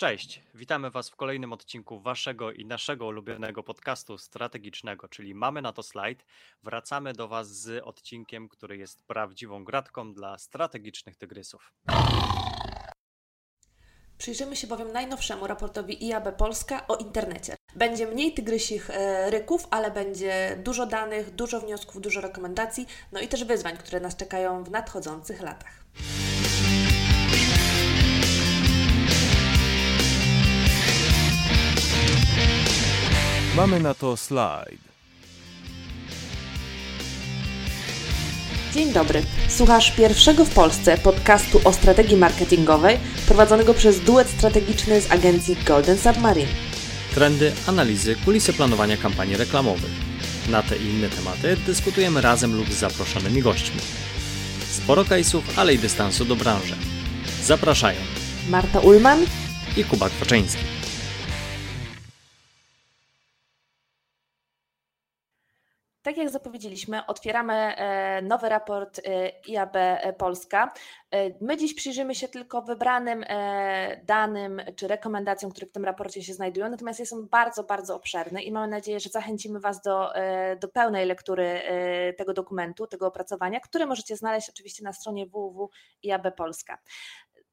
Cześć, witamy Was w kolejnym odcinku Waszego i naszego ulubionego podcastu strategicznego, czyli Mamy na to slajd. Wracamy do Was z odcinkiem, który jest prawdziwą gratką dla strategicznych tygrysów. Przyjrzymy się bowiem najnowszemu raportowi IAB Polska o internecie. Będzie mniej tygrysich e, ryków, ale będzie dużo danych, dużo wniosków, dużo rekomendacji, no i też wyzwań, które nas czekają w nadchodzących latach. Mamy na to slajd. Dzień dobry. Słuchasz pierwszego w Polsce podcastu o strategii marketingowej prowadzonego przez duet strategiczny z agencji Golden Submarine. Trendy, analizy, kulisy planowania kampanii reklamowych. Na te i inne tematy dyskutujemy razem lub z zaproszonymi gośćmi. Sporo case'ów, ale i dystansu do branży. Zapraszają Marta Ulman i Kuba Kwaczyński. Tak jak zapowiedzieliśmy, otwieramy e, nowy raport e, IAB Polska. E, my dziś przyjrzymy się tylko wybranym danym czy rekomendacjom, które w tym raporcie się znajdują, natomiast jest on bardzo, bardzo obszerny i mamy nadzieję, że zachęcimy Was do, do pełnej lektury tego dokumentu, tego opracowania, które możecie znaleźć oczywiście na stronie www.iab Polska.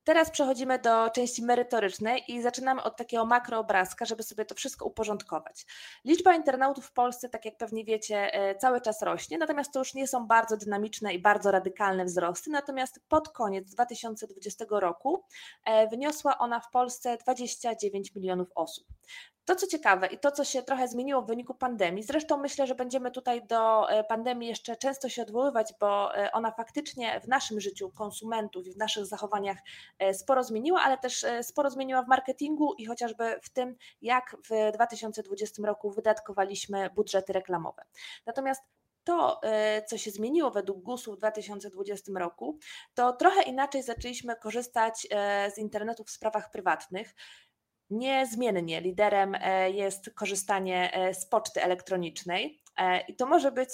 Teraz przechodzimy do części merytorycznej i zaczynamy od takiego makroobrazka, żeby sobie to wszystko uporządkować. Liczba internautów w Polsce, tak jak pewnie wiecie, e, cały czas rośnie, natomiast to już nie są bardzo dynamiczne i bardzo radykalne wzrosty, natomiast pod koniec 2020 roku e, wyniosła ona w Polsce 29 milionów osób. To, co ciekawe i to, co się trochę zmieniło w wyniku pandemii, zresztą myślę, że będziemy tutaj do e, pandemii jeszcze często się odwoływać, bo e, ona faktycznie w naszym życiu konsumentów i w naszych zachowaniach e, sporo zmieniła, ale też sporo zmieniła w marketingu i chociażby w tym, jak w 2020 roku wydatkowaliśmy budżety reklamowe. Natomiast to, co się zmieniło według GUS-u w 2020 roku, to trochę inaczej zaczęliśmy korzystać z internetu w sprawach prywatnych. Niezmiennie liderem e, jest korzystanie e, z poczty elektronicznej. E, I to może być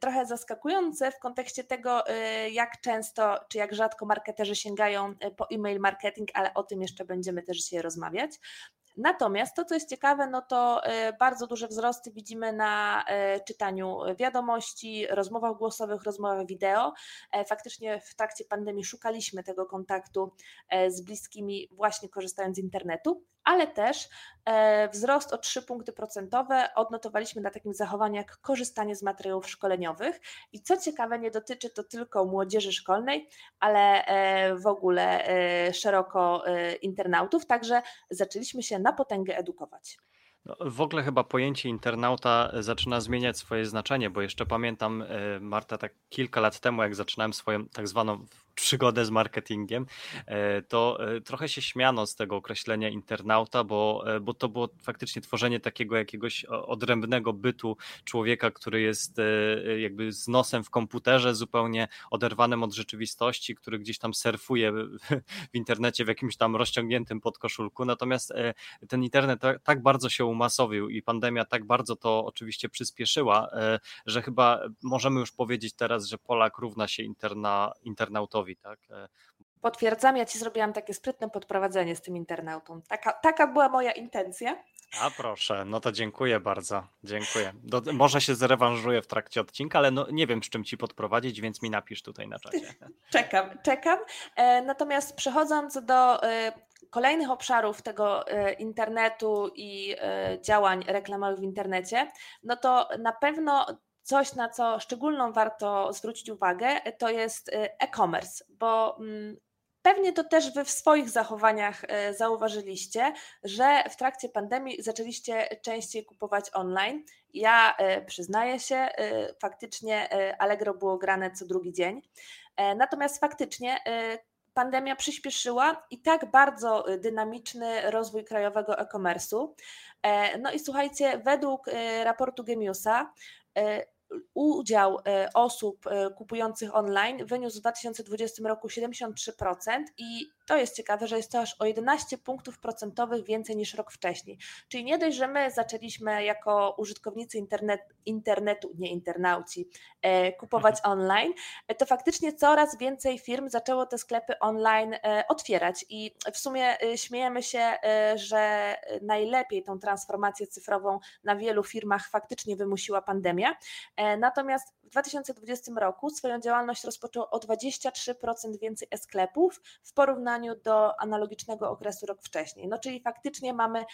trochę zaskakujące w kontekście tego, jak często czy jak rzadko marketerzy sięgają po e-mail marketing, ale o tym jeszcze będziemy też dzisiaj rozmawiać. Natomiast to, co jest ciekawe, no to bardzo duże wzrosty widzimy na czytaniu wiadomości, rozmowach głosowych, rozmowach wideo. Faktycznie w trakcie pandemii szukaliśmy tego kontaktu z bliskimi, właśnie korzystając z internetu, ale też e, wzrost o 3 punkty procentowe odnotowaliśmy na takim zachowaniu jak korzystanie z materiałów szkoleniowych. I co ciekawe, nie dotyczy to tylko młodzieży szkolnej, ale e, w ogóle e, szeroko internautów, także zaczęliśmy się na potęgę edukować. No, w ogóle chyba pojęcie internauta zaczyna zmieniać swoje znaczenie, bo jeszcze pamiętam, Marta, tak kilka lat temu, jak zaczynałem swoją tak zwaną przygodę z marketingiem, e, to e, trochę się śmiano z tego określenia internauta, bo, e, bo to było faktycznie tworzenie takiego jakiegoś odrębnego bytu człowieka, który jest jakby z nosem w komputerze, zupełnie oderwanym od rzeczywistości, który gdzieś tam surfuje w internecie w jakimś tam rozciągniętym podkoszulku. Natomiast ten internet tak bardzo się umasowił i pandemia tak bardzo to oczywiście przyspieszyła, że chyba możemy już powiedzieć teraz, że Polak równa się interna, internautowi tak? E, Potwierdzam, ja ci zrobiłam takie sprytne podprowadzenie z tym internautą. Taka, taka była moja intencja. A proszę, no to dziękuję bardzo. Dziękuję. Do, może się zrewanżuję w trakcie odcinka, ale no, nie wiem, z czym ci podprowadzić, więc mi napisz tutaj na czacie. czekam, czekam. E, natomiast przechodząc do e, kolejnych obszarów tego internetu i działań reklamowych w internecie, no to na pewno coś, na co szczególną warto zwrócić uwagę, to jest y, e-commerce, bo mm, Pewnie to też Wy w swoich zachowaniach y, zauważyliście, że w trakcie pandemii zaczęliście częściej kupować online. Ja y, przyznaję się, faktycznie Allegro było grane co drugi dzień. E, natomiast faktycznie pandemia przyspieszyła i tak bardzo dynamiczny rozwój krajowego e-commerce'u. E, no i słuchajcie, według raportu Gemiusa udział e, osób e, kupujących online wyniósł w 2020 roku 73% i to jest ciekawe, że jest to aż o 11 punktów procentowych więcej niż rok wcześniej. Czyli nie dość, że my zaczęliśmy jako użytkownicy internet, internetu, nie internauci, e, kupować mhm. online, to faktycznie coraz więcej firm zaczęło te sklepy online e, otwierać i w sumie e, śmiejemy się, że najlepiej tą transformację cyfrową na wielu firmach faktycznie wymusiła pandemia. Natomiast w 2020 roku swoją działalność rozpoczął o 23% więcej e-sklepów w porównaniu do analogicznego okresu rok wcześniej. No czyli faktycznie mamy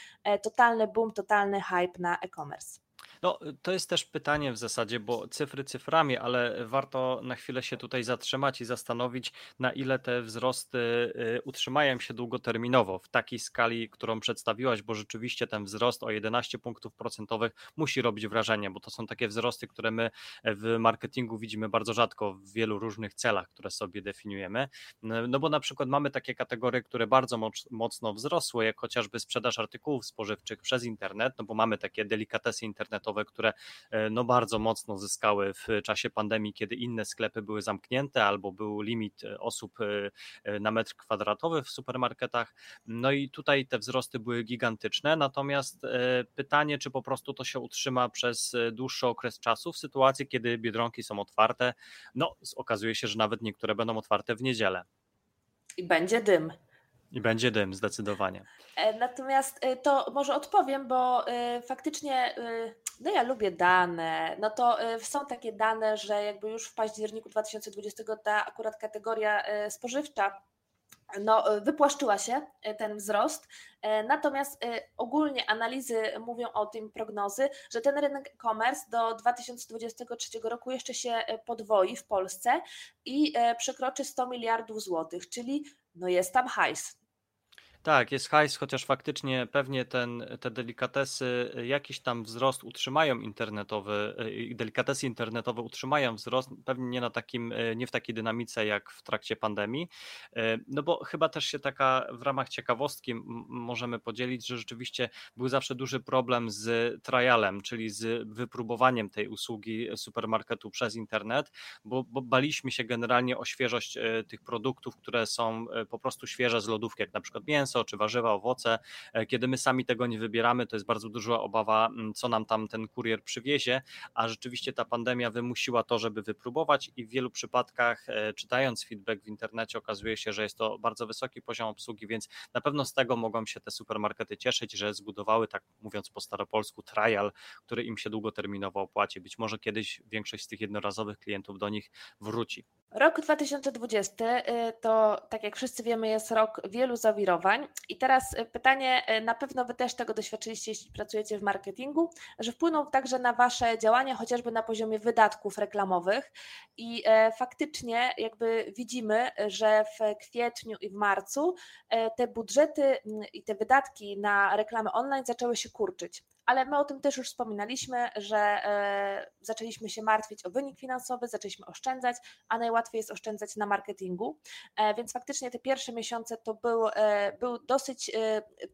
totalny boom, totalny hype na e-commerce. No, to jest też pytanie w zasadzie, bo cyfry cyframi, ale warto na chwilę się tutaj zatrzymać i zastanowić, na ile te wzrosty y, utrzymają się długoterminowo w takiej skali, którą przedstawiłaś, bo rzeczywiście ten wzrost o 11 punktów procentowych musi robić wrażenie, bo to są takie wzrosty, które my w marketingu widzimy bardzo rzadko w wielu różnych celach, które sobie definiujemy. No, no bo na przykład mamy takie kategorie, które bardzo mocno wzrosły, jak chociażby sprzedaż artykułów spożywczych przez internet, no bo mamy takie delikatesy internetowe, internetowe, które e, no bardzo mocno zyskały w czasie pandemii, kiedy inne sklepy były zamknięte albo był limit e, osób e, na metr kwadratowy w supermarketach. No i tutaj te wzrosty były gigantyczne, natomiast pytanie, czy po prostu to się utrzyma przez dłuższy okres czasu w sytuacji, kiedy biedronki są otwarte, no okazuje się, że nawet niektóre będą otwarte w niedzielę. I będzie dym. I będzie dym, zdecydowanie. Natomiast to może odpowiem, bo faktycznie no ja lubię dane, no to są takie dane, że jakby już w październiku 2020 ta akurat kategoria spożywcza no, wypłaszczyła się ten wzrost. Natomiast ogólnie analizy mówią o tym, prognozy, że ten rynek e-commerce do 2023 roku jeszcze się podwoi w Polsce i przekroczy 100 miliardów złotych, czyli no jest tam hajs. Tak, jest hajs, chociaż faktycznie pewnie ten, te delikatesy, y, jakiś tam wzrost utrzymają internetowy, y, delikatesy internetowe utrzymają wzrost, pewnie nie na takim, y, nie w takiej dynamice jak w trakcie pandemii, no bo chyba też się taka w ramach ciekawostki możemy podzielić, że rzeczywiście był zawsze duży problem z trialem, czyli z wypróbowaniem tej usługi supermarketu przez internet, bo, bo baliśmy się generalnie o świeżość tych produktów, które są po prostu świeże z lodówki, jak na przykład mięso, mięso czy warzywa, owoce. E, kiedy my sami tego nie wybieramy, to jest bardzo duża obawa, mm, co nam tam ten kurier przywiezie, a rzeczywiście ta pandemia wymusiła to, żeby wypróbować i w wielu przypadkach, e, czytając feedback w internecie, okazuje się, że jest to bardzo wysoki poziom obsługi, więc na pewno z tego mogą się te supermarkety cieszyć, że zbudowały, tak mówiąc po staropolsku, trial, który im się długoterminowo opłaci. Być może kiedyś większość z tych jednorazowych klientów do nich wróci. Rok 2020 y, to, tak jak wszyscy wiemy, jest rok wielu zawirowań. I teraz y, pytanie, y, na pewno Wy też tego doświadczyliście, jeśli pracujecie w marketingu, że wpłyną także na Wasze działania, chociażby na poziomie wydatków reklamowych. I e, faktycznie, jakby widzimy, że w kwietniu i w marcu e, te budżety mm, i te wydatki na reklamy online zaczęły się kurczyć ale my o tym też już wspominaliśmy, że e, zaczęliśmy się martwić o wynik finansowy, zaczęliśmy oszczędzać, a najłatwiej jest oszczędzać na marketingu. E, więc faktycznie te pierwsze miesiące to był, e, był dosyć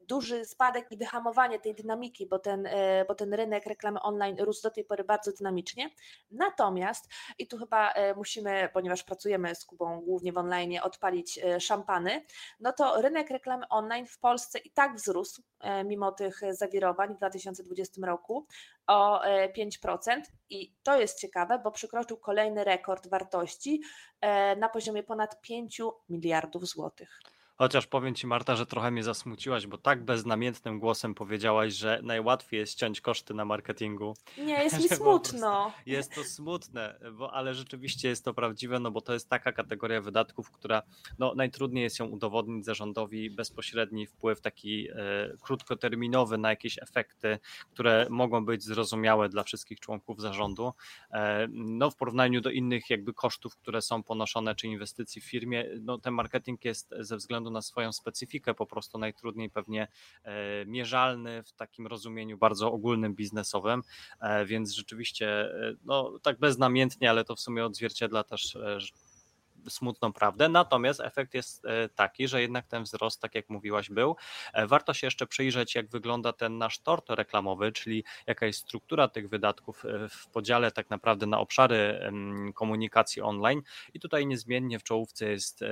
duży spadek i wyhamowanie tej dynamiki, bo ten, bo ten rynek reklamy online rósł do tej pory bardzo dynamicznie. Natomiast, i tu chyba musimy, ponieważ pracujemy z Kubą głównie w online, odpalić szampany, no to rynek reklamy online w Polsce i tak wzrósł, mimo tych zawirowań w 2020 2020 roku o 5% e, i to jest ciekawe, bo przekroczył kolejny rekord wartości e, na poziomie ponad 5 miliardów złotych. Chociaż powiem Ci, Marta, że trochę mnie zasmuciłaś, bo tak beznamiętnym głosem powiedziałaś, że najłatwiej jest ciąć koszty na marketingu. Nie, jest mi smutno. Jest to smutne, bo, ale rzeczywiście jest to prawdziwe, no bo to jest taka kategoria wydatków, która no, najtrudniej jest ją udowodnić zarządowi bezpośredni wpływ taki e, krótkoterminowy na jakieś efekty, które mogą być zrozumiałe dla wszystkich członków zarządu. E, no, w porównaniu do innych jakby kosztów, które są ponoszone, czy inwestycji w firmie, no, ten marketing jest ze względu względu na swoją specyfikę po prostu najtrudniej pewnie e, mierzalny w takim rozumieniu bardzo ogólnym, biznesowym, e, więc rzeczywiście e, no tak beznamiętnie, ale to w sumie odzwierciedla też smutną prawdę. Natomiast efekt jest taki, że jednak ten wzrost, tak jak mówiłaś, był. Warto się jeszcze przyjrzeć, jak wygląda ten nasz tort reklamowy, czyli jaka jest struktura tych wydatków w podziale tak naprawdę na obszary komunikacji online. I tutaj niezmiennie w czołówce jest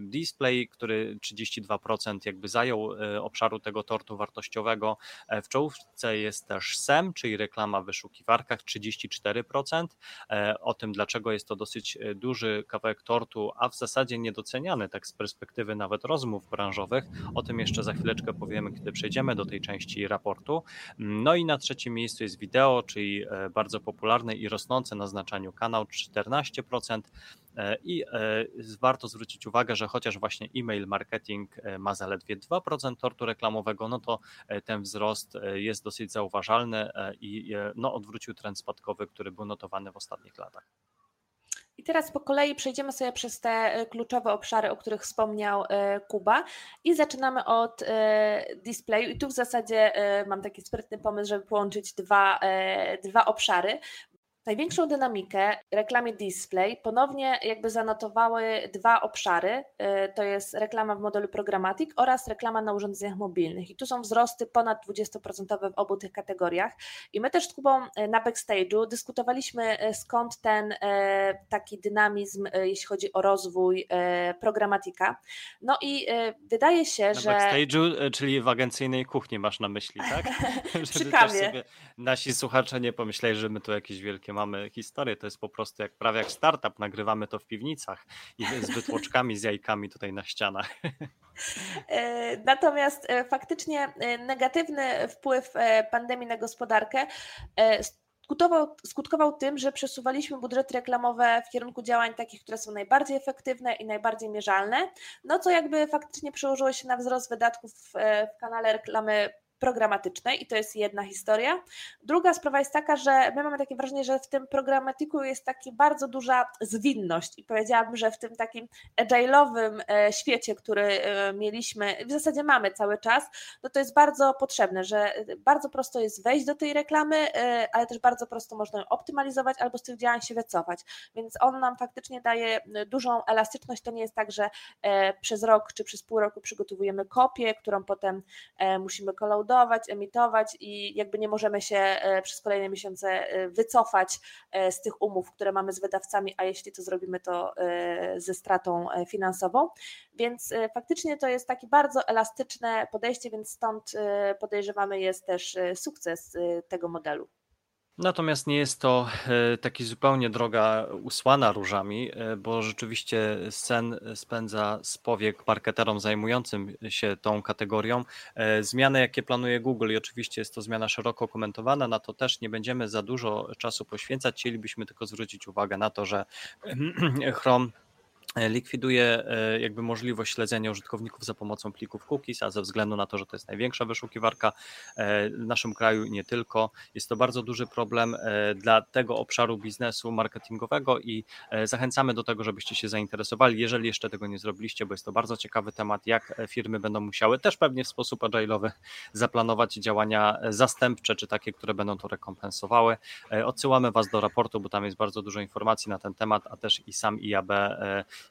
display, który 32% jakby zajął obszaru tego tortu wartościowego. W czołówce jest też SEM, czyli reklama w wyszukiwarkach 34%. E, o tym, dlaczego jest to dosyć e, duży kawałek tortu, a w zasadzie niedoceniany tak z perspektywy nawet rozmów branżowych. O tym jeszcze za chwileczkę powiemy, kiedy przejdziemy do tej części raportu. No i na trzecim miejscu jest wideo, czyli e, bardzo popularny i rosnący na znaczeniu kanał 14%. I warto zwrócić uwagę, że chociaż właśnie e-mail marketing ma zaledwie 2% tortu reklamowego, no to ten wzrost jest dosyć zauważalny i no, odwrócił trend spadkowy, który był notowany w ostatnich latach. I teraz po kolei przejdziemy sobie przez te e, kluczowe obszary, o których wspomniał e, Kuba i zaczynamy od e, displayu. I tu w zasadzie mam taki sprytny pomysł, żeby połączyć dwa, dwa obszary, Największą dynamikę reklamie display ponownie jakby zanotowały dwa obszary, y, to jest reklama w modelu Programmatic oraz reklama na urządzeniach mobilnych i tu są wzrosty ponad 20% w obu tych kategoriach i my też z Kubą y, na backstage'u dyskutowaliśmy y, skąd ten taki dynamizm, jeśli chodzi o rozwój Programmatica. No i wydaje się, na że... Na backstage'u, czyli w agencyjnej kuchni masz na myśli, tak? Przy kawie. nasi słuchacze nie pomyśleli, że my tu jakieś wielkie mamy historię. To jest po prostu jak prawie jak startup, nagrywamy to w piwnicach i z wytłoczkami, z jajkami tutaj na ścianach. E, natomiast e, faktycznie e, negatywny wpływ pandemii na gospodarkę skutkował, skutkował tym, że przesuwaliśmy budżety reklamowe w kierunku działań takich, które są najbardziej efektywne i najbardziej mierzalne, no co jakby faktycznie przełożyło się na wzrost wydatków w kanale reklamy programatycznej i to jest jedna historia. Druga sprawa jest taka, że my mamy takie wrażenie, że w tym programatyku jest taka bardzo duża zwinność i powiedziałabym, że w tym takim agile'owym e, świecie, który e, mieliśmy, w zasadzie mamy cały czas, no to jest bardzo potrzebne, że bardzo prosto jest wejść do tej reklamy, e, ale też bardzo prosto można ją optymalizować albo z tych działań się wycofać, więc on nam faktycznie daje dużą elastyczność, to nie jest tak, że przez rok czy przez pół roku przygotowujemy kopię, którą potem musimy kolaudować, emitować i jakby nie możemy się e, przez kolejne miesiące e, wycofać e, z tych umów, które mamy z wydawcami, a jeśli to zrobimy, to ze stratą finansową. Więc faktycznie to jest takie bardzo elastyczne podejście, więc stąd podejrzewamy jest też sukces tego modelu. Natomiast nie jest to e, taki zupełnie droga usłana różami, e, bo rzeczywiście sen spędza z powiek marketerom zajmującym się tą kategorią. E, zmiany, jakie planuje Google, i oczywiście jest to zmiana szeroko komentowana, na to też nie będziemy za dużo czasu poświęcać. Chcielibyśmy tylko zwrócić uwagę na to, że Chrome likwiduje e, jakby możliwość śledzenia użytkowników za pomocą plików cookies, a ze względu na to, że to jest największa wyszukiwarka e, w naszym kraju i nie tylko, jest to bardzo duży problem dla tego obszaru biznesu marketingowego i zachęcamy do tego, żebyście się zainteresowali, jeżeli jeszcze tego nie zrobiliście, bo jest to bardzo ciekawy temat, jak firmy będą musiały też pewnie w sposób agile'owy zaplanować działania zastępcze, czy takie, które będą to rekompensowały. Odsyłamy Was do raportu, bo tam jest bardzo dużo informacji na ten temat, a też i sam IAB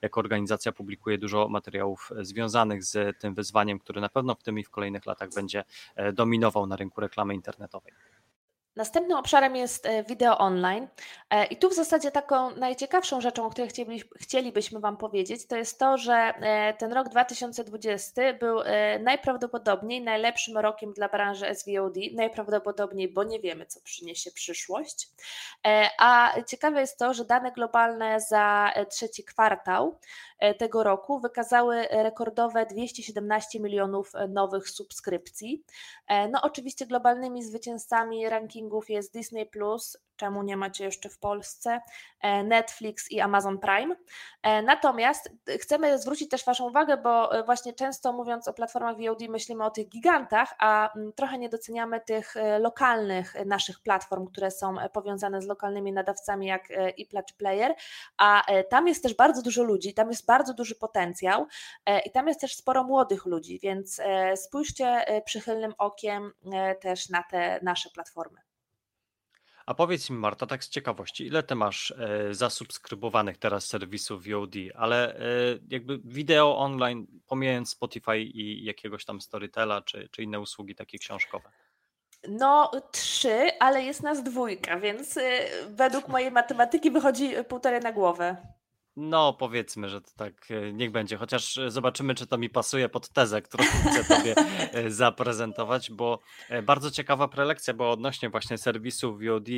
jako organizacja publikuje dużo materiałów e, związanych z tym wyzwaniem, który na pewno w tym i w kolejnych latach będzie e, dominował na rynku reklamy internetowej. Następnym obszarem jest e, wideo online. E, I tu w zasadzie taką najciekawszą rzeczą, o której chcielibyśmy Wam powiedzieć, to jest to, że e, ten rok 2020 był najprawdopodobniej najlepszym rokiem dla branży SVOD. Najprawdopodobniej, bo nie wiemy, co przyniesie przyszłość. A ciekawe jest to, że dane globalne za trzeci kwartał tego roku wykazały rekordowe 217 milionów nowych subskrypcji. No, oczywiście globalnymi zwycięzcami rankingu jest Disney Plus, czemu nie macie jeszcze w Polsce, e, Netflix i Amazon Prime. E, natomiast chcemy zwrócić też Waszą uwagę, bo e, właśnie często mówiąc o platformach VOD myślimy o tych gigantach, a trochę nie doceniamy tych lokalnych naszych platform, które są powiązane z lokalnymi nadawcami jak iPla czy Player, a tam jest też bardzo dużo ludzi, tam jest bardzo duży potencjał i tam jest też sporo młodych ludzi, więc spójrzcie przychylnym okiem też na te nasze platformy. A powiedz mi, Marta, tak z ciekawości, ile ty masz e, zasubskrybowanych teraz serwisów VOD, ale e, jakby wideo online, pomijając Spotify i jakiegoś tam Storytela, czy, czy inne usługi takie książkowe? No, trzy, ale jest nas dwójka, więc y, według mojej matematyki wychodzi półtorej na głowę. No, powiedzmy, że to tak e, niech będzie, chociaż e, zobaczymy, czy to mi pasuje pod tezę, którą chcę Tobie e, zaprezentować, bo bardzo ciekawa prelekcja była odnośnie właśnie serwisu VOD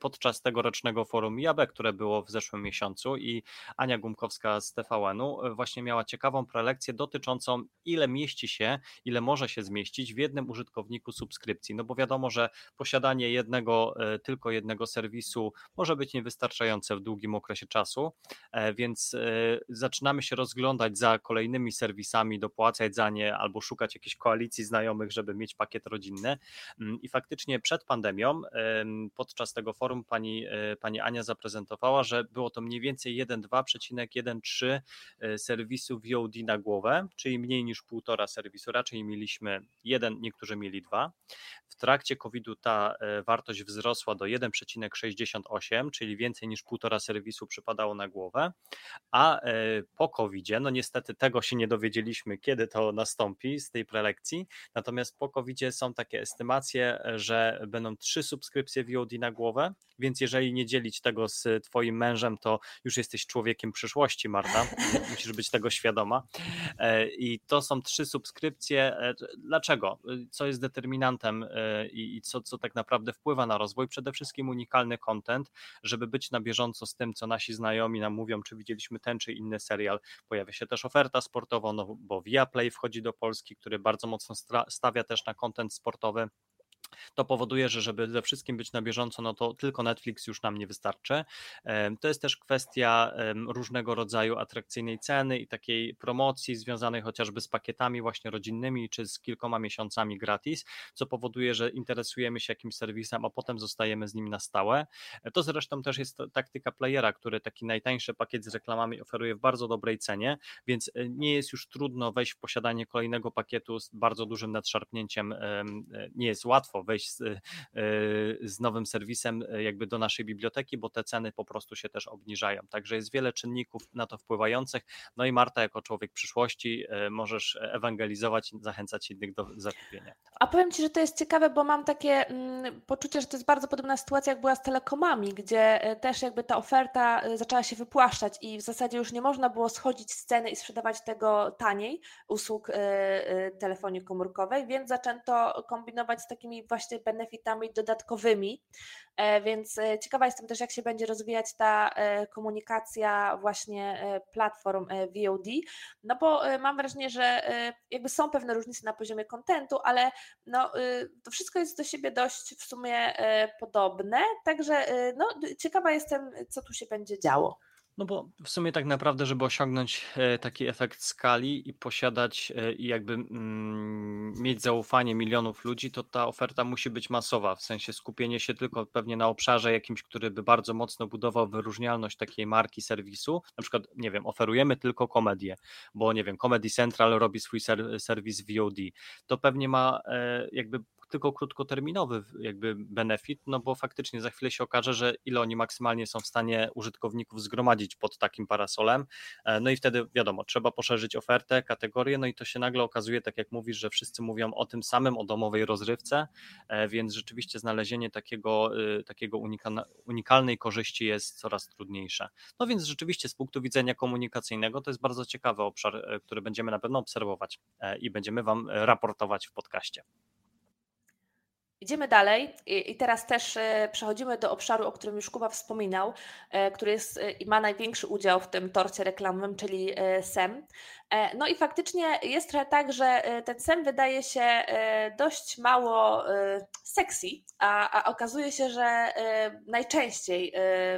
podczas tegorocznego forum IAB, które było w zeszłym miesiącu i Ania Gumkowska z TVN-u właśnie miała ciekawą prelekcję dotyczącą ile mieści się, ile może się zmieścić w jednym użytkowniku subskrypcji, no bo wiadomo, że posiadanie jednego, tylko jednego serwisu może być niewystarczające w długim okresie czasu, więc e, zaczynamy się rozglądać za kolejnymi serwisami, dopłacać za nie albo szukać jakiejś koalicji znajomych, żeby mieć pakiet rodzinny. Mm, I faktycznie przed pandemią, podczas tego forum pani, e, pani Ania zaprezentowała, że było to mniej więcej 1,2,13 e, serwisu VOD na głowę, czyli mniej niż półtora serwisu. Raczej mieliśmy jeden, niektórzy mieli dwa. W trakcie COVID-u ta wartość wzrosła do 1,68, czyli więcej niż półtora serwisu przypadało na głowę. A e, po covid no niestety tego się nie dowiedzieliśmy, kiedy to nastąpi z tej prelekcji, natomiast po covid są takie estymacje, że będą trzy subskrypcje VOD na głowę, więc jeżeli nie dzielić tego z twoim mężem, to już jesteś człowiekiem przyszłości, Marta, musisz być tego świadoma. E, I to są trzy subskrypcje. E, dlaczego? Co jest determinantem i co, co tak naprawdę wpływa na rozwój? Przede wszystkim unikalny content, żeby być na bieżąco z tym, co nasi znajomi nam mówią, czy widzieliśmy ten czy inny serial. Pojawia się też oferta sportowa, no bo Viaplay wchodzi do Polski, który bardzo mocno stawia też na kontent sportowy. To powoduje, że żeby ze wszystkim być na bieżąco, no to tylko Netflix już nam nie wystarczy. To jest też kwestia różnego rodzaju atrakcyjnej ceny i takiej promocji związanej chociażby z pakietami właśnie rodzinnymi czy z kilkoma miesiącami gratis, co powoduje, że interesujemy się jakimś serwisem, a potem zostajemy z nim na stałe. To zresztą też jest taktyka playera, który taki najtańszy pakiet z reklamami oferuje w bardzo dobrej cenie, więc e, nie jest już trudno wejść w posiadanie kolejnego pakietu z bardzo dużym nadszarpnięciem. E, nie jest łatwo wejść z, e, z nowym serwisem e, jakby do naszej biblioteki, bo te ceny po prostu się też obniżają. Także jest wiele czynników na to wpływających. No i Marta, jako człowiek przyszłości, e, możesz ewangelizować, zachęcać innych do zakupienia. A powiem Ci, że to jest ciekawe, bo mam takie mm, poczucie, że to jest bardzo podobna sytuacja, jak była z telekomami, gdzie też jakby ta oferta zaczęła się wypłaszczać i w zasadzie już nie można było schodzić z ceny i sprzedawać tego taniej usług telefonii komórkowej, więc zaczęto kombinować z takimi właśnie benefitami dodatkowymi, e, więc e, ciekawa jestem też, jak się będzie rozwijać ta e, komunikacja właśnie platform VOD, no bo mam wrażenie, że jakby są pewne różnice na poziomie kontentu, ale no, to wszystko jest do siebie dość w sumie podobne, także no, ciekawa jestem, co tu się będzie działo. No bo w sumie tak naprawdę, żeby osiągnąć e, taki efekt skali i posiadać e, i jakby mm, mieć zaufanie milionów ludzi, to ta oferta musi być masowa, w sensie skupienie się tylko pewnie na obszarze jakimś, który by bardzo mocno budował wyróżnialność takiej marki serwisu. Na przykład, nie wiem, oferujemy tylko komedię, bo nie wiem, Comedy Central robi swój ser serwis VOD. To pewnie ma e, jakby tylko krótkoterminowy jakby benefit, no bo faktycznie za chwilę się okaże, że ile oni maksymalnie są w stanie użytkowników zgromadzić pod takim parasolem, e, no i wtedy wiadomo, trzeba poszerzyć ofertę, kategorię, no i to się nagle okazuje, tak jak mówisz, że wszyscy mówią o tym samym, o domowej rozrywce, e, więc rzeczywiście znalezienie takiego, y, takiego unikalnej korzyści jest coraz trudniejsze. No więc rzeczywiście z punktu widzenia komunikacyjnego to jest bardzo ciekawy obszar, e, który będziemy na pewno obserwować i będziemy Wam raportować w podcaście. Idziemy dalej i teraz też e, przechodzimy do obszaru, o którym już Kuba wspominał, e, który jest e, i ma największy udział w tym torcie reklamowym, czyli SEM. No i faktycznie jest trochę tak, że ten SEM wydaje się dość mało sexy, a, a okazuje się, że najczęściej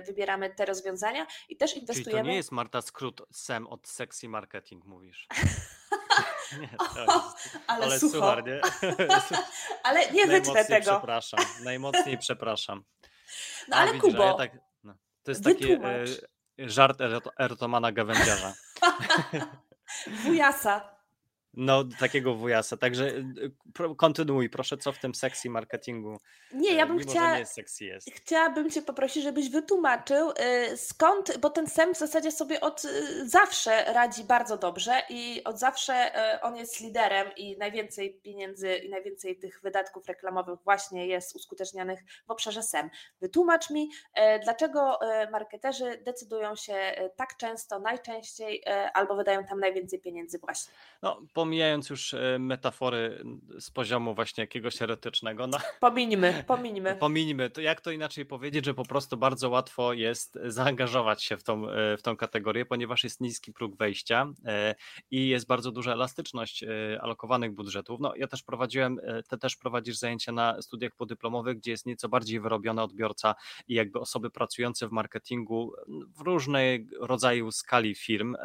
wybieramy te rozwiązania i też inwestujemy. Czyli to nie jest Marta skrót SEM od sexy marketing, mówisz. Nie, ale, ale suchar, nie? ale nie wytnę tego. Przepraszam, najmocniej przepraszam. No ale widzisz, Kubo, ja tak, no, to jest taki e, żart erotomana gawędziarza. Wujasa. No, takiego wujasa. Także y, kontynuuj, proszę, co w tym sexy marketingu. Nie, ja e, bym mimo, chciała. nie sexy jest. Chciałabym Cię poprosić, żebyś wytłumaczył y, skąd, bo ten SEM w zasadzie sobie od y, zawsze radzi bardzo dobrze i od zawsze on jest liderem i najwięcej pieniędzy i najwięcej tych wydatków reklamowych właśnie jest uskutecznianych w obszarze SEM. Wytłumacz mi, dlaczego marketerzy decydują się tak często, najczęściej albo wydają tam najwięcej pieniędzy właśnie. No, pomijając już e, metafory z poziomu właśnie jakiegoś erotycznego. No, pomińmy, pomińmy. Pomińmy. To jak to inaczej powiedzieć, że po prostu bardzo łatwo jest zaangażować się w tą, e, w tą kategorię, ponieważ jest niski próg wejścia e, i jest bardzo duża elastyczność alokowanych budżetów. No, ja też prowadziłem, ty też prowadzisz zajęcia na studiach podyplomowych, gdzie jest nieco bardziej wyrobiony odbiorca i jakby osoby pracujące w marketingu w różnej rodzaju skali firm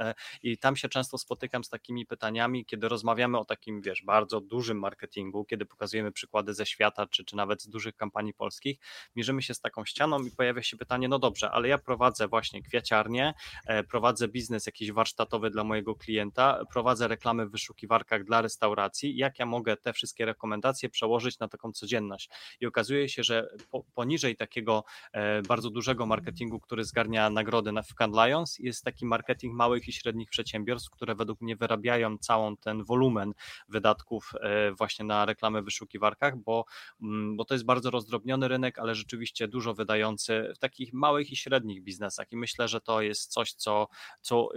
i tam się często spotykam z takimi pytaniami, kiedy rozmawiamy o takim, wiesz, bardzo dużym marketingu, kiedy pokazujemy przykłady ze świata, czy, czy nawet z dużych kampanii polskich, mierzymy się z taką ścianą i pojawia się pytanie, no dobrze, ale ja prowadzę właśnie kwiaciarnię, e, prowadzę biznes jakiś warsztatowy dla mojego klienta, prowadzę reklamy w wyszukiwarkach dla restauracji, jak ja mogę te wszystkie rekomendacje przełożyć na taką codzienność? I okazuje się, że po, poniżej takiego e, bardzo dużego marketingu, który zgarnia nagrody na Cannes Lions, jest taki marketing małych i średnich przedsiębiorstw, które według mnie wyrabiają całą ten wolumen wydatków e, właśnie na reklamę w wyszukiwarkach, bo, mm, bo to jest bardzo rozdrobniony rynek, ale rzeczywiście dużo wydający w takich małych i średnich biznesach i myślę, że to jest coś, co, co,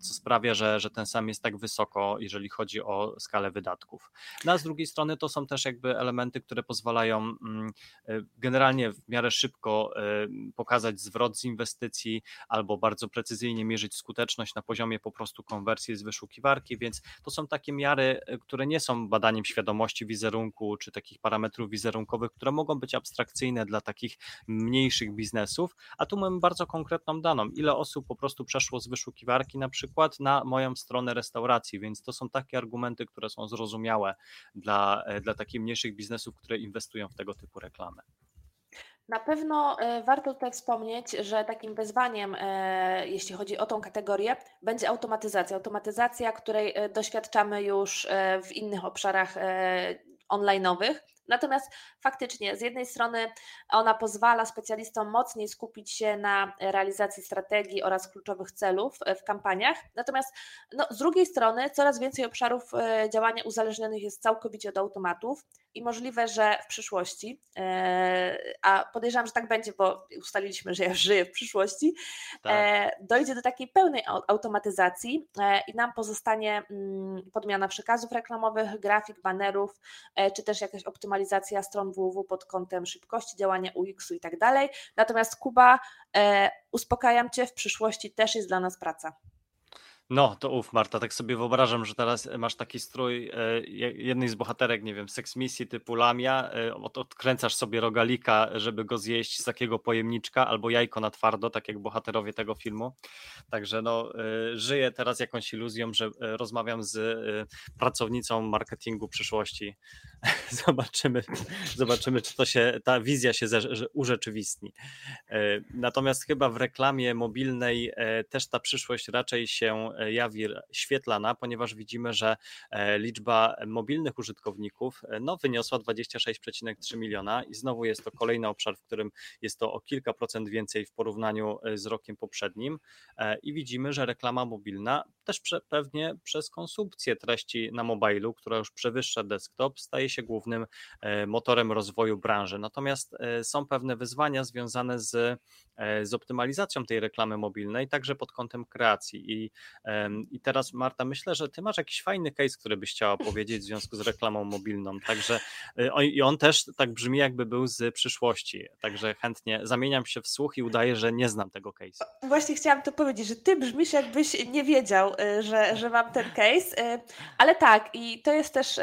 co sprawia, że, że ten sam jest tak wysoko, jeżeli chodzi o skalę wydatków. No a z drugiej strony to są też jakby elementy, które pozwalają mm, e, generalnie w miarę szybko e, pokazać zwrot z inwestycji albo bardzo precyzyjnie mierzyć skuteczność na poziomie po prostu konwersji z wyszukiwarki, więc to są takie miary, e, które nie są badaniem świadomości wizerunku czy takich parametrów wizerunkowych, które mogą być abstrakcyjne dla takich mniejszych biznesów, a tu mamy bardzo konkretną daną, ile osób po prostu przeszło z wyszukiwarki na przykład na moją stronę restauracji, więc to są takie argumenty, które są zrozumiałe dla, e, dla takich mniejszych biznesów, które inwestują w tego typu reklamy. Na pewno e, warto tutaj wspomnieć, że takim wyzwaniem, e, jeśli chodzi o tą kategorię, będzie automatyzacja. Automatyzacja, której e, doświadczamy już w innych obszarach online'owych. Natomiast faktycznie, z jednej strony ona pozwala specjalistom mocniej skupić się na realizacji strategii oraz kluczowych celów w kampaniach, natomiast no, z drugiej strony coraz więcej obszarów działania uzależnionych jest całkowicie od automatów i możliwe, że w przyszłości, e, a podejrzewam, że tak będzie, bo ustaliliśmy, że ja żyję w przyszłości, tak. E, dojdzie do takiej pełnej automatyzacji e, i nam pozostanie mm, podmiana przekazów reklamowych, grafik, banerów, czy też jakaś optymalizacja stron www pod kątem szybkości działania UX-u i tak dalej. Natomiast Kuba, uspokajam Cię, w przyszłości też jest dla nas praca. No, to uf, Marta, tak sobie wyobrażam, że teraz masz taki strój e, jednej z bohaterek, nie wiem, seks misji typu Lamia, e, odkręcasz sobie rogalika, żeby go zjeść z takiego pojemniczka, albo jajko na twardo, tak jak bohaterowie tego filmu. Także no, e, żyję teraz jakąś iluzją, że e, rozmawiam z e, pracownicą marketingu przyszłości. zobaczymy, zobaczymy, czy to się, ta wizja się urzeczywistni. E, natomiast chyba w reklamie mobilnej e, też ta przyszłość raczej się jawi świetlana, ponieważ widzimy, że e, liczba mobilnych użytkowników e, no, wyniosła 26,3 miliona i znowu jest to kolejny obszar, w którym jest to o kilka procent więcej w porównaniu e, z rokiem poprzednim i widzimy, że reklama mobilna też prze, pewnie przez konsumpcję treści na mobilu, która już przewyższa desktop, staje się głównym motorem rozwoju branży. Natomiast są pewne wyzwania związane z, z optymalizacją tej reklamy mobilnej, także pod kątem kreacji i i teraz Marta, myślę, że ty masz jakiś fajny case, który byś chciała powiedzieć w związku z reklamą mobilną. Także y, i on też tak brzmi, jakby był z przyszłości. Także chętnie zamieniam się w słuch i udaję, że nie znam tego case. Właśnie chciałam to powiedzieć, że ty brzmisz, jakbyś nie wiedział, y, że, że mam ten case. Ale tak, i to jest też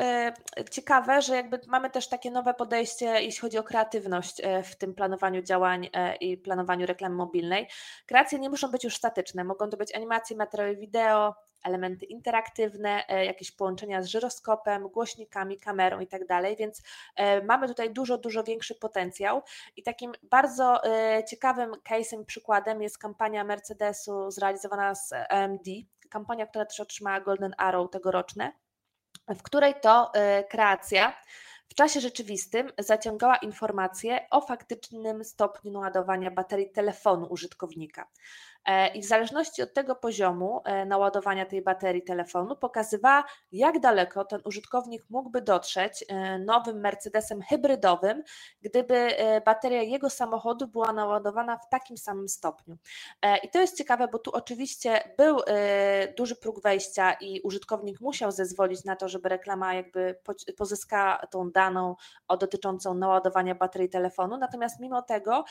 ciekawe, że jakby mamy też takie nowe podejście, jeśli chodzi o kreatywność w tym planowaniu działań i planowaniu reklamy mobilnej. Kreacje nie muszą być już statyczne, mogą to być animacje, materiały wideo wideo, elementy interaktywne, e, jakieś połączenia z żyroskopem, głośnikami, kamerą i tak dalej, więc e, mamy tutaj dużo, dużo większy potencjał i takim bardzo e, ciekawym case'em, przykładem jest kampania Mercedesu zrealizowana z AMD, kampania, która też otrzymała Golden Arrow tegoroczne w której to kreacja w czasie rzeczywistym zaciągała informacje o faktycznym stopniu naładowania baterii telefonu użytkownika. E, I w zależności od tego poziomu e, naładowania tej baterii telefonu pokazywała, jak daleko ten użytkownik mógłby dotrzeć e, nowym Mercedesem hybrydowym, gdyby bateria jego samochodu była naładowana w takim samym stopniu. I to jest ciekawe, bo tu oczywiście był duży próg wejścia i użytkownik musiał zezwolić na to, żeby reklama jakby pozyskała tą daną dotyczącą naładowania baterii telefonu. Natomiast mimo tego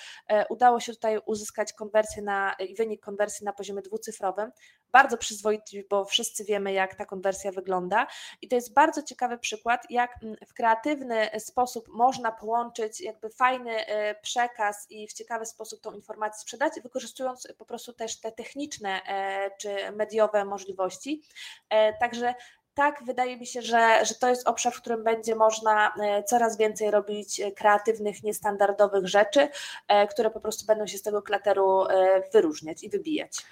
udało się tutaj uzyskać konwersję na wynik konwersji na poziomie dwucyfrowym. Bardzo przyzwoity, bo wszyscy wiemy, jak ta konwersja wygląda. I to jest bardzo ciekawy przykład, jak mm, w kreatywny sposób można połączyć jakby fajny e, przekaz i w ciekawy sposób tą informację sprzedać, wykorzystując po prostu też te techniczne e, czy mediowe możliwości. E, także tak, wydaje mi się, że, że to jest obszar, w którym będzie można coraz więcej robić kreatywnych, niestandardowych rzeczy, które po prostu będą się z tego klateru wyróżniać i wybijać.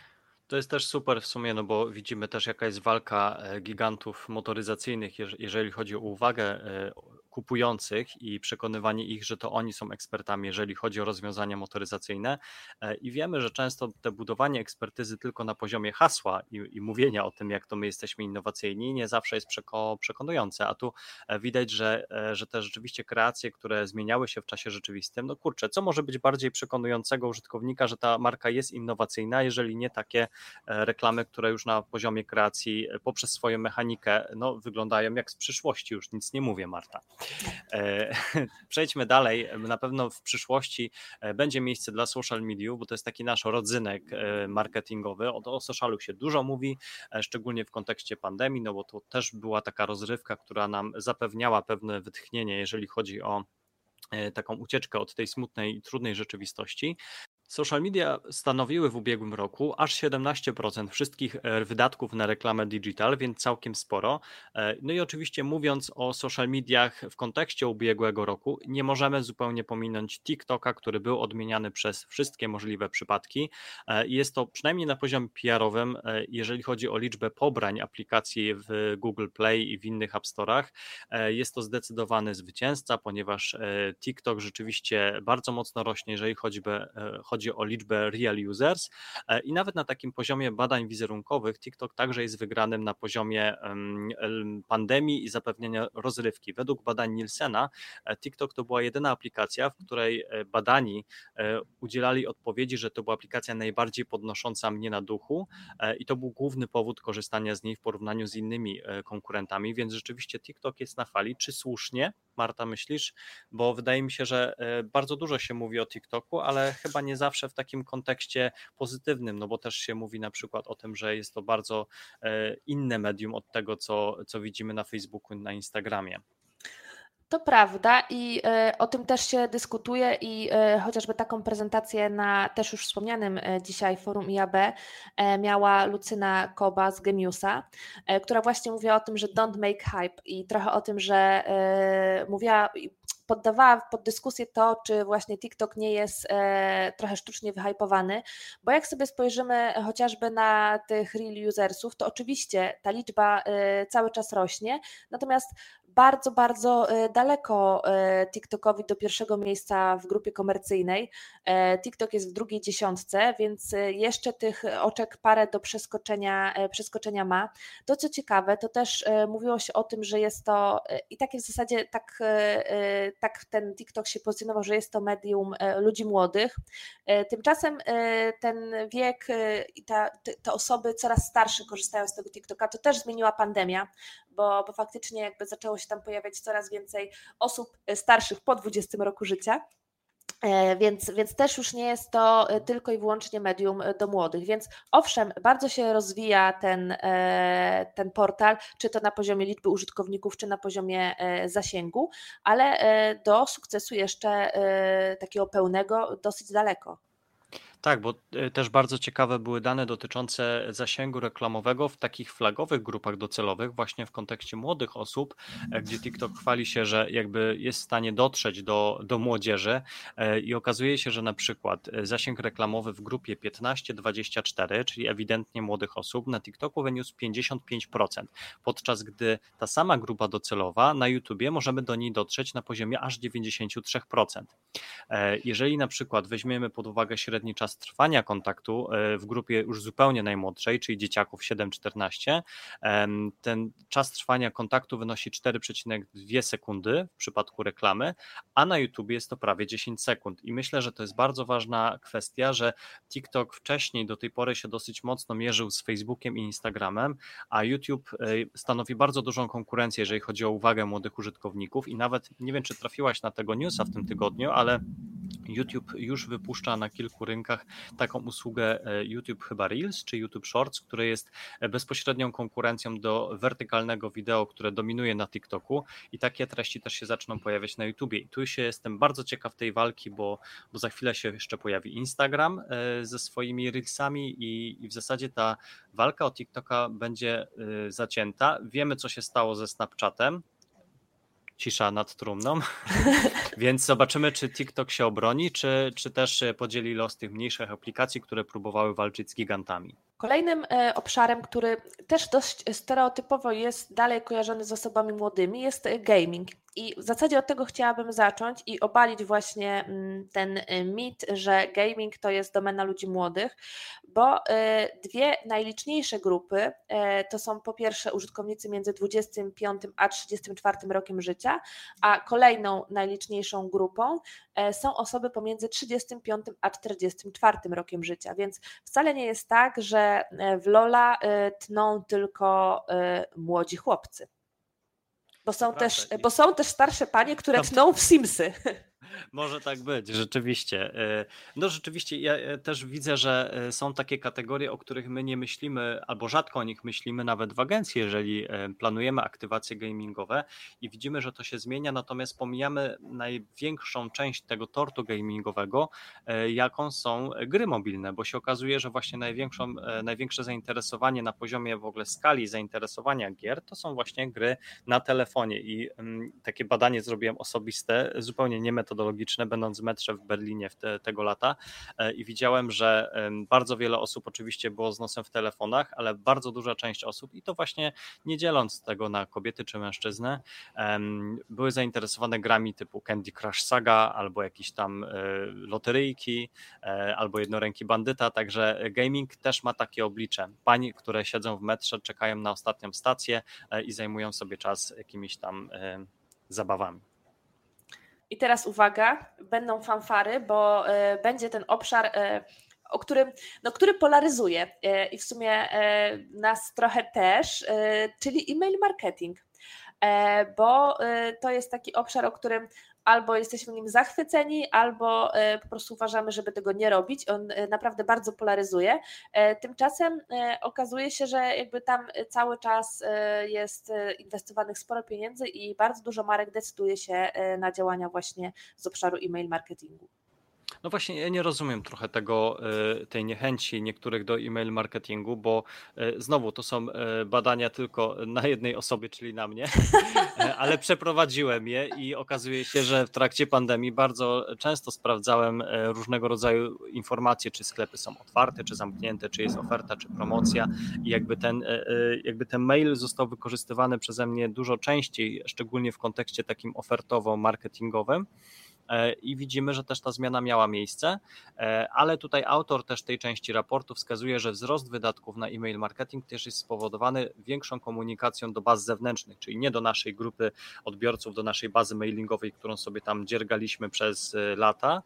To jest też super w sumie, no bo widzimy też jaka jest walka e, gigantów motoryzacyjnych, jeżeli chodzi o uwagę e, kupujących i przekonywanie ich, że to oni są ekspertami, jeżeli chodzi o rozwiązania motoryzacyjne. E, I wiemy, że często te budowanie ekspertyzy tylko na poziomie hasła i, i mówienia o tym, jak to my jesteśmy innowacyjni, nie zawsze jest przeko, przekonujące. A tu widać, że, że te rzeczywiście kreacje, które zmieniały się w czasie rzeczywistym, no kurczę, co może być bardziej przekonującego użytkownika, że ta marka jest innowacyjna, jeżeli nie takie E, reklamy, które już na poziomie kreacji e, poprzez swoją mechanikę no, wyglądają jak z przyszłości, już nic nie mówię, Marta. E, przejdźmy dalej. Na pewno w przyszłości będzie miejsce dla social media, bo to jest taki nasz rodzynek marketingowy. O, o socialu się dużo mówi, szczególnie w kontekście pandemii, no bo to też była taka rozrywka, która nam zapewniała pewne wytchnienie, jeżeli chodzi o taką ucieczkę od tej smutnej i trudnej rzeczywistości. Social media stanowiły w ubiegłym roku aż 17% wszystkich e, wydatków na reklamę digital, więc całkiem sporo. E, no i oczywiście mówiąc o social mediach w kontekście ubiegłego roku, nie możemy zupełnie pominąć TikToka, który był odmieniany przez wszystkie możliwe przypadki. E, jest to przynajmniej na poziomie PR-owym, jeżeli chodzi o liczbę pobrań aplikacji w Google Play i w innych App Store'ach, jest to zdecydowany zwycięzca, ponieważ TikTok rzeczywiście bardzo mocno rośnie, jeżeli chodzi, chodzi chodzi o liczbę real users e, i nawet na takim poziomie badań wizerunkowych TikTok także jest wygranym na poziomie pandemii i zapewnienia rozrywki. Według badań Nielsena e, TikTok to była jedyna aplikacja, w której e, badani udzielali odpowiedzi, że to była aplikacja najbardziej podnosząca mnie na duchu i to był główny powód korzystania z niej w porównaniu z innymi konkurentami, więc rzeczywiście TikTok jest na fali. Czy słusznie, Marta, myślisz? Bo wydaje mi się, że bardzo dużo się mówi o TikToku, ale chyba nie zawsze zawsze w takim kontekście pozytywnym, no bo też się mówi na przykład o tym, że jest to bardzo e, inne medium od tego, co, co widzimy na Facebooku, na Instagramie. To prawda i e, o tym też się dyskutuje i e, chociażby taką prezentację na też już wspomnianym dzisiaj forum IAB miała Lucyna Koba z Gemiusa, która właśnie mówiła o tym, że don't make hype i trochę o tym, że mówiła poddawała pod dyskusję to, czy właśnie TikTok nie jest e, trochę sztucznie wyhypowany, bo jak sobie spojrzymy chociażby na tych real usersów, to oczywiście ta liczba e, cały czas rośnie, natomiast bardzo, bardzo e, daleko e, TikTokowi do pierwszego miejsca w grupie komercyjnej. E, TikTok jest w drugiej dziesiątce, więc jeszcze tych oczek parę do przeskoczenia, przeskoczenia ma. To co ciekawe, to też mówiło się o tym, że jest to i takie w zasadzie tak, tak ten TikTok się pozycjonował, że jest to medium ludzi młodych. Tymczasem ten wiek i ta, te osoby coraz starsze korzystają z tego TikToka. To też zmieniła pandemia, bo, bo faktycznie jakby zaczęło się tam pojawiać coraz więcej osób e, starszych po 20 roku życia. E, więc, więc też już nie jest to e, tylko i wyłącznie medium do młodych. Więc owszem, bardzo się rozwija ten, ten portal, czy to na poziomie liczby użytkowników, czy na poziomie zasięgu, ale do sukcesu jeszcze takiego pełnego dosyć daleko. Tak, bo e, też bardzo ciekawe były dane dotyczące zasięgu reklamowego w takich flagowych grupach docelowych, właśnie w kontekście młodych osób, e, gdzie TikTok chwali się, że jakby jest w stanie dotrzeć do, do młodzieży e, i okazuje się, że na przykład zasięg reklamowy w grupie 15-24, czyli ewidentnie młodych osób, na TikToku wyniósł 55%, podczas gdy ta sama grupa docelowa na YouTubie możemy do niej dotrzeć na poziomie aż 93%. Jeżeli na przykład weźmiemy pod uwagę średni czas trwania kontaktu e, w grupie już zupełnie najmłodszej, czyli dzieciaków 7-14, ten czas trwania kontaktu wynosi 4,2 sekundy w przypadku reklamy, a na YouTube jest to prawie 10 sekund. I myślę, że to jest bardzo ważna kwestia, że TikTok wcześniej do tej pory się dosyć mocno mierzył z Facebookiem i Instagramem, a YouTube e, stanowi bardzo dużą konkurencję, jeżeli chodzi o uwagę młodych użytkowników. I nawet nie wiem, czy trafiłaś na tego newsa w tym tygodniu, ale YouTube już wypuszcza na kilku rynkach taką usługę e, YouTube chyba Reels czy YouTube Shorts, które jest e, bezpośrednią konkurencją do wertykalnego wideo, które dominuje na TikToku i takie treści też się zaczną pojawiać na YouTubie. I tu się jestem bardzo ciekaw tej walki, bo, bo za chwilę się jeszcze pojawi Instagram e, ze swoimi Reelsami i, i w zasadzie ta walka o TikToka będzie zacięta. Wiemy, co się stało ze Snapchatem, cisza nad trumną. Więc zobaczymy, czy TikTok się obroni, czy, czy też podzieli los tych mniejszych aplikacji, które próbowały walczyć z gigantami. Kolejnym e, obszarem, który też dość stereotypowo jest dalej kojarzony z osobami młodymi, jest gaming. I w zasadzie od tego chciałabym zacząć i obalić właśnie mm, ten y, mit, że gaming to jest domena ludzi młodych, bo y, dwie najliczniejsze grupy to są po pierwsze użytkownicy między 25 a 34 rokiem życia, a kolejną najliczniejszą grupą są osoby pomiędzy 35 a 44 rokiem życia, więc wcale nie jest tak, że w Lola tną tylko młodzi chłopcy. Bo są, też, bo są też starsze panie, które tną w Simsy. Może tak być, rzeczywiście. E, no rzeczywiście, ja też widzę, że e, są takie kategorie, o których my nie myślimy, albo rzadko o nich myślimy, nawet w agencji, jeżeli e, planujemy aktywacje gamingowe i widzimy, że to się zmienia, natomiast pomijamy największą część tego tortu gamingowego, jaką są gry mobilne, bo się okazuje, że właśnie największą, największe zainteresowanie na poziomie w ogóle skali zainteresowania gier to są właśnie gry na telefonie i mm, takie badanie zrobiłem osobiste, zupełnie nie metodologiczne, metodologiczne, będąc w metrze w Berlinie te, tego lata e, i widziałem, że bardzo wiele osób oczywiście było z nosem w telefonach, ale bardzo duża część osób i to właśnie nie dzieląc tego na kobiety czy mężczyznę, były zainteresowane grami typu Candy Crush Saga albo jakieś tam e, loteryjki e, albo jednoręki bandyta, także gaming też ma takie oblicze. Pani, które siedzą w metrze, czekają na ostatnią stację i zajmują sobie czas jakimiś tam zabawami. I teraz uwaga, będą fanfary, bo e, będzie ten obszar, e, o którym, no, który polaryzuje e, i w sumie nas trochę też, czyli e-mail marketing. Bo to jest taki obszar, o którym albo jesteśmy nim zachwyceni, albo e, po prostu uważamy, żeby tego nie robić. On e, naprawdę bardzo polaryzuje. E, tymczasem okazuje się, że jakby tam cały czas jest inwestowanych sporo pieniędzy i bardzo dużo marek decyduje się na działania właśnie z obszaru e-mail marketingu. No właśnie, ja nie rozumiem trochę tego, e, tej niechęci niektórych do e-mail marketingu, bo e, znowu to są e, badania tylko na jednej osobie, czyli na mnie, ale przeprowadziłem je i okazuje się, że w trakcie pandemii bardzo często sprawdzałem różnego rodzaju informacje, czy sklepy są otwarte, czy zamknięte, czy jest oferta, czy promocja i jakby ten, jakby ten mail został wykorzystywany przeze mnie dużo częściej, szczególnie w kontekście takim ofertowo-marketingowym. E, i widzimy, że też ta zmiana miała miejsce, e, ale tutaj autor też tej części raportu wskazuje, że wzrost wydatków na e-mail marketing też jest spowodowany większą komunikacją do baz zewnętrznych, czyli nie do naszej grupy odbiorców, do naszej bazy mailingowej, którą sobie tam dziergaliśmy przez e, lata,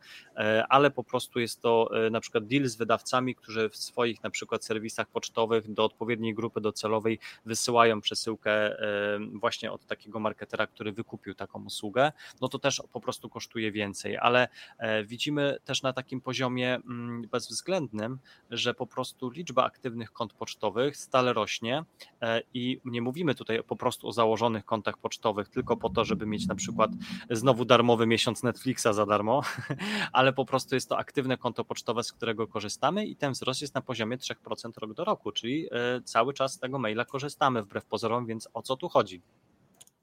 ale po prostu jest to na przykład deal z wydawcami, którzy w swoich na przykład serwisach pocztowych do odpowiedniej grupy docelowej wysyłają przesyłkę właśnie od takiego marketera, który wykupił taką usługę, no to też po prostu kosztuje więcej, ale widzimy też na takim poziomie mm, bezwzględnym, że po prostu liczba aktywnych kont pocztowych stale rośnie i nie mówimy tutaj po prostu o założonych kontach pocztowych tylko po to, żeby mieć na przykład znowu darmowy miesiąc Netflixa za darmo, ale po prostu jest to aktywne konto pocztowe, z którego korzystamy i ten wzrost jest na poziomie 3% rok do roku, czyli e, cały czas z tego maila korzystamy wbrew pozorom, więc o co tu chodzi?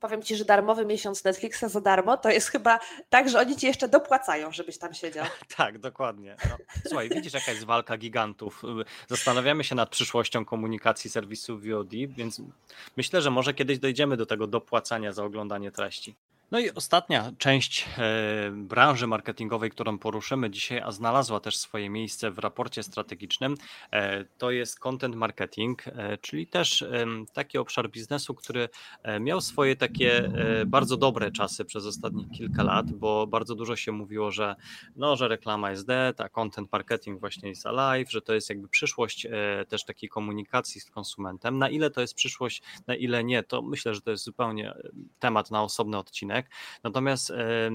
Powiem Ci, że darmowy miesiąc Netflixa za darmo to jest chyba tak, że oni Ci jeszcze dopłacają, żebyś tam siedział. tak, dokładnie. No. Słuchaj, widzisz jaka jest walka gigantów. Zastanawiamy się nad przyszłością komunikacji serwisu VOD, więc myślę, że może kiedyś dojdziemy do tego dopłacania za oglądanie treści. No i ostatnia część e, branży marketingowej, którą poruszymy dzisiaj, a znalazła też swoje miejsce w raporcie strategicznym, e, to jest content marketing, e, czyli też taki obszar biznesu, który miał swoje takie bardzo dobre czasy przez ostatnich kilka lat, bo bardzo dużo się mówiło, że, no, że reklama jest dead, a content marketing właśnie jest alive, że to jest jakby przyszłość też takiej komunikacji z konsumentem. Na ile to jest przyszłość, na ile nie, to myślę, że to jest zupełnie temat na osobny odcinek. Natomiast e,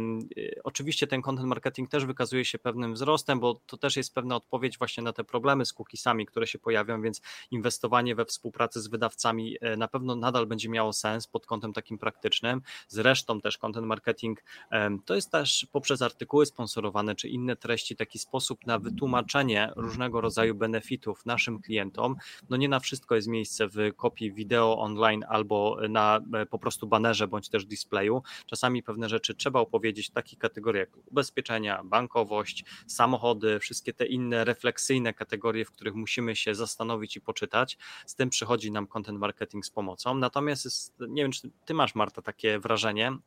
oczywiście ten content marketing też wykazuje się pewnym wzrostem, bo to też jest pewna odpowiedź właśnie na te problemy z cookiesami, które się pojawią, więc inwestowanie we współpracy z wydawcami e, na pewno nadal będzie miało sens pod kątem takim praktycznym. Zresztą też content marketing to jest też poprzez artykuły sponsorowane czy inne treści taki sposób na wytłumaczenie różnego rodzaju benefitów naszym klientom. No nie na wszystko jest miejsce w kopii wideo online albo na e, po prostu banerze bądź też displayu. Czasami pewne rzeczy trzeba opowiedzieć w takich kategoriach jak ubezpieczenia, bankowość, samochody, wszystkie te inne refleksyjne kategorie, w których musimy się zastanowić i poczytać. Z tym przychodzi nam content marketing z pomocą. Natomiast jest, nie wiem, czy ty masz, Marta, takie wrażenie,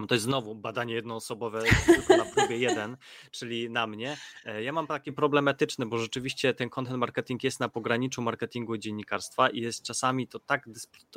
no to jest znowu badanie jednoosobowe tylko na próbie jeden, czyli na mnie. E, ja mam taki problematyczny, bo rzeczywiście ten content marketing jest na pograniczu marketingu i dziennikarstwa i jest czasami to tak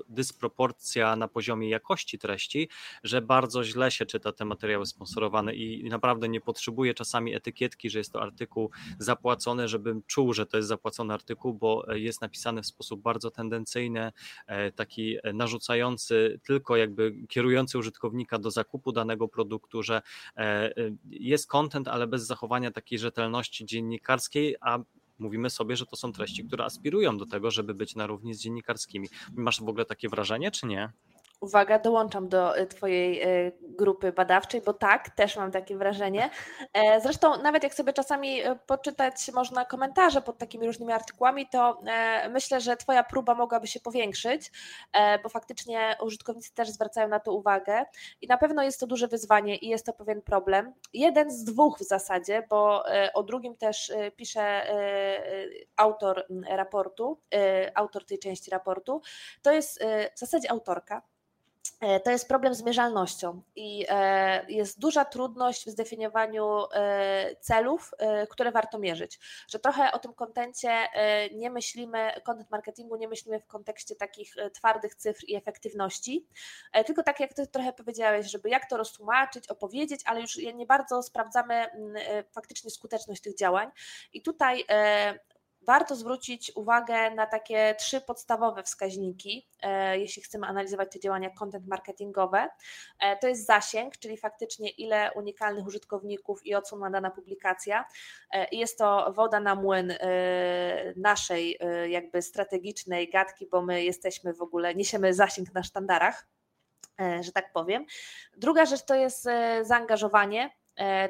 dysproporcja na poziomie jakości treści, że bardzo źle się czyta te materiały sponsorowane i naprawdę nie potrzebuje czasami etykietki, że jest to artykuł zapłacony, żebym czuł, że to jest zapłacony artykuł, bo jest napisany w sposób bardzo tendencyjny, e, taki narzucający, tylko jakby kierujący użytkownika do zakupu zakupu danego produktu, że e, e, jest content, ale bez zachowania takiej rzetelności dziennikarskiej, a mówimy sobie, że to są treści, które aspirują do tego, żeby być na równi z dziennikarskimi. Masz w ogóle takie wrażenie, czy nie? Uwaga, dołączam do y, Twojej y, grupy badawczej, bo tak, też mam takie wrażenie. E, zresztą, nawet jak sobie czasami y, poczytać można komentarze pod takimi różnymi artykułami, to e, myślę, że Twoja próba mogłaby się powiększyć, e, bo faktycznie użytkownicy też zwracają na to uwagę i na pewno jest to duże wyzwanie i jest to pewien problem. Jeden z dwóch w zasadzie, bo o drugim też pisze autor raportu, autor tej części raportu. To jest w zasadzie autorka to jest problem z mierzalnością i e, jest duża trudność w zdefiniowaniu e, celów, które warto mierzyć. Że trochę o tym kontencie nie myślimy, content marketingu nie myślimy w kontekście takich twardych cyfr i efektywności, tylko tak jak ty trochę powiedziałeś, żeby jak to roztłumaczyć, opowiedzieć, ale już nie bardzo sprawdzamy mm, faktycznie skuteczność tych działań. I tutaj warto zwrócić uwagę na takie trzy podstawowe wskaźniki, e, jeśli chcemy analizować te działania content marketingowe. E, to jest zasięg, czyli faktycznie ile unikalnych użytkowników i odsłon ma dana publikacja. E, jest to woda na młyn naszej jakby strategicznej gadki, bo my jesteśmy w ogóle, niesiemy zasięg na sztandarach że tak powiem. Druga rzecz to jest zaangażowanie,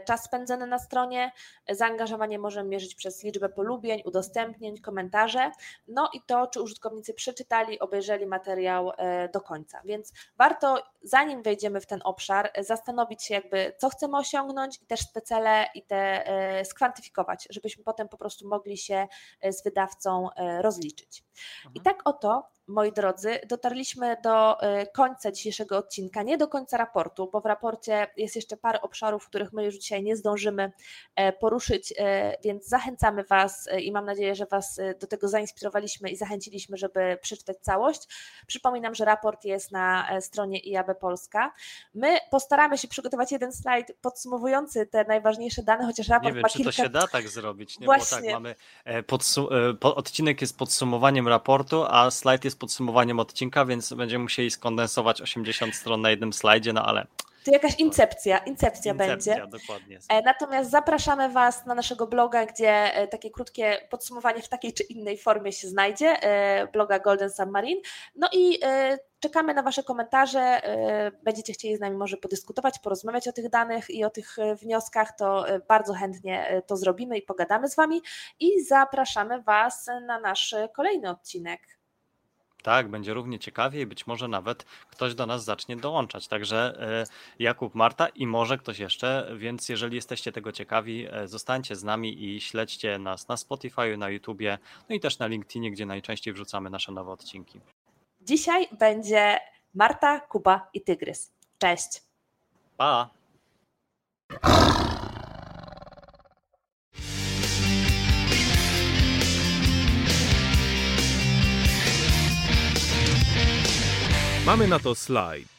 czas spędzony na stronie, zaangażowanie możemy mierzyć przez liczbę polubień, udostępnień, komentarze, no i to, czy użytkownicy przeczytali, obejrzeli materiał e, do końca. Więc warto, zanim wejdziemy w ten obszar, zastanowić się, jakby co chcemy osiągnąć i też te cele i te e, skwantyfikować, żebyśmy potem po prostu mogli się z wydawcą rozliczyć. I mhm. tak oto moi drodzy, dotarliśmy do e, końca dzisiejszego odcinka, nie do końca raportu, bo w raporcie jest jeszcze parę obszarów, których my już dzisiaj nie zdążymy e, poruszyć, e, więc zachęcamy Was i mam nadzieję, że Was do tego zainspirowaliśmy i zachęciliśmy, żeby przeczytać całość. Przypominam, że raport jest na stronie IAB Polska. My postaramy się przygotować jeden slajd podsumowujący te najważniejsze dane, chociaż raport nie wiem, ma czy kilka... to się da tak zrobić, nie? Właśnie. bo tak, mamy odcinek jest podsumowaniem raportu, a slajd jest podsumowaniem odcinka, więc będziemy musieli skondensować 80 stron na jednym slajdzie, no ale To jakaś incepcja, incepcja, Incepcja, będzie. dokładnie. E, Natomiast zapraszamy Was na naszego bloga, gdzie e, takie krótkie podsumowanie w takiej czy innej formie się znajdzie, e, bloga Golden Submarine. No i czekamy na Wasze komentarze. Będziecie chcieli z nami może podyskutować, porozmawiać o tych danych i o tych wnioskach, to bardzo chętnie to zrobimy i pogadamy z Wami. I zapraszamy Was na nasz kolejny odcinek. Tak, będzie równie ciekawie i być może nawet ktoś do nas zacznie dołączać. Także e, Jakub, Marta i może ktoś jeszcze, więc jeżeli jesteście tego ciekawi, e, zostańcie z nami i śledźcie nas na Spotify, na YouTubie, no i też na LinkedInie, gdzie najczęściej wrzucamy nasze nowe odcinki. Dzisiaj będzie Marta, Kuba i Tygrys. Cześć! Pa! Mamy na to slajd.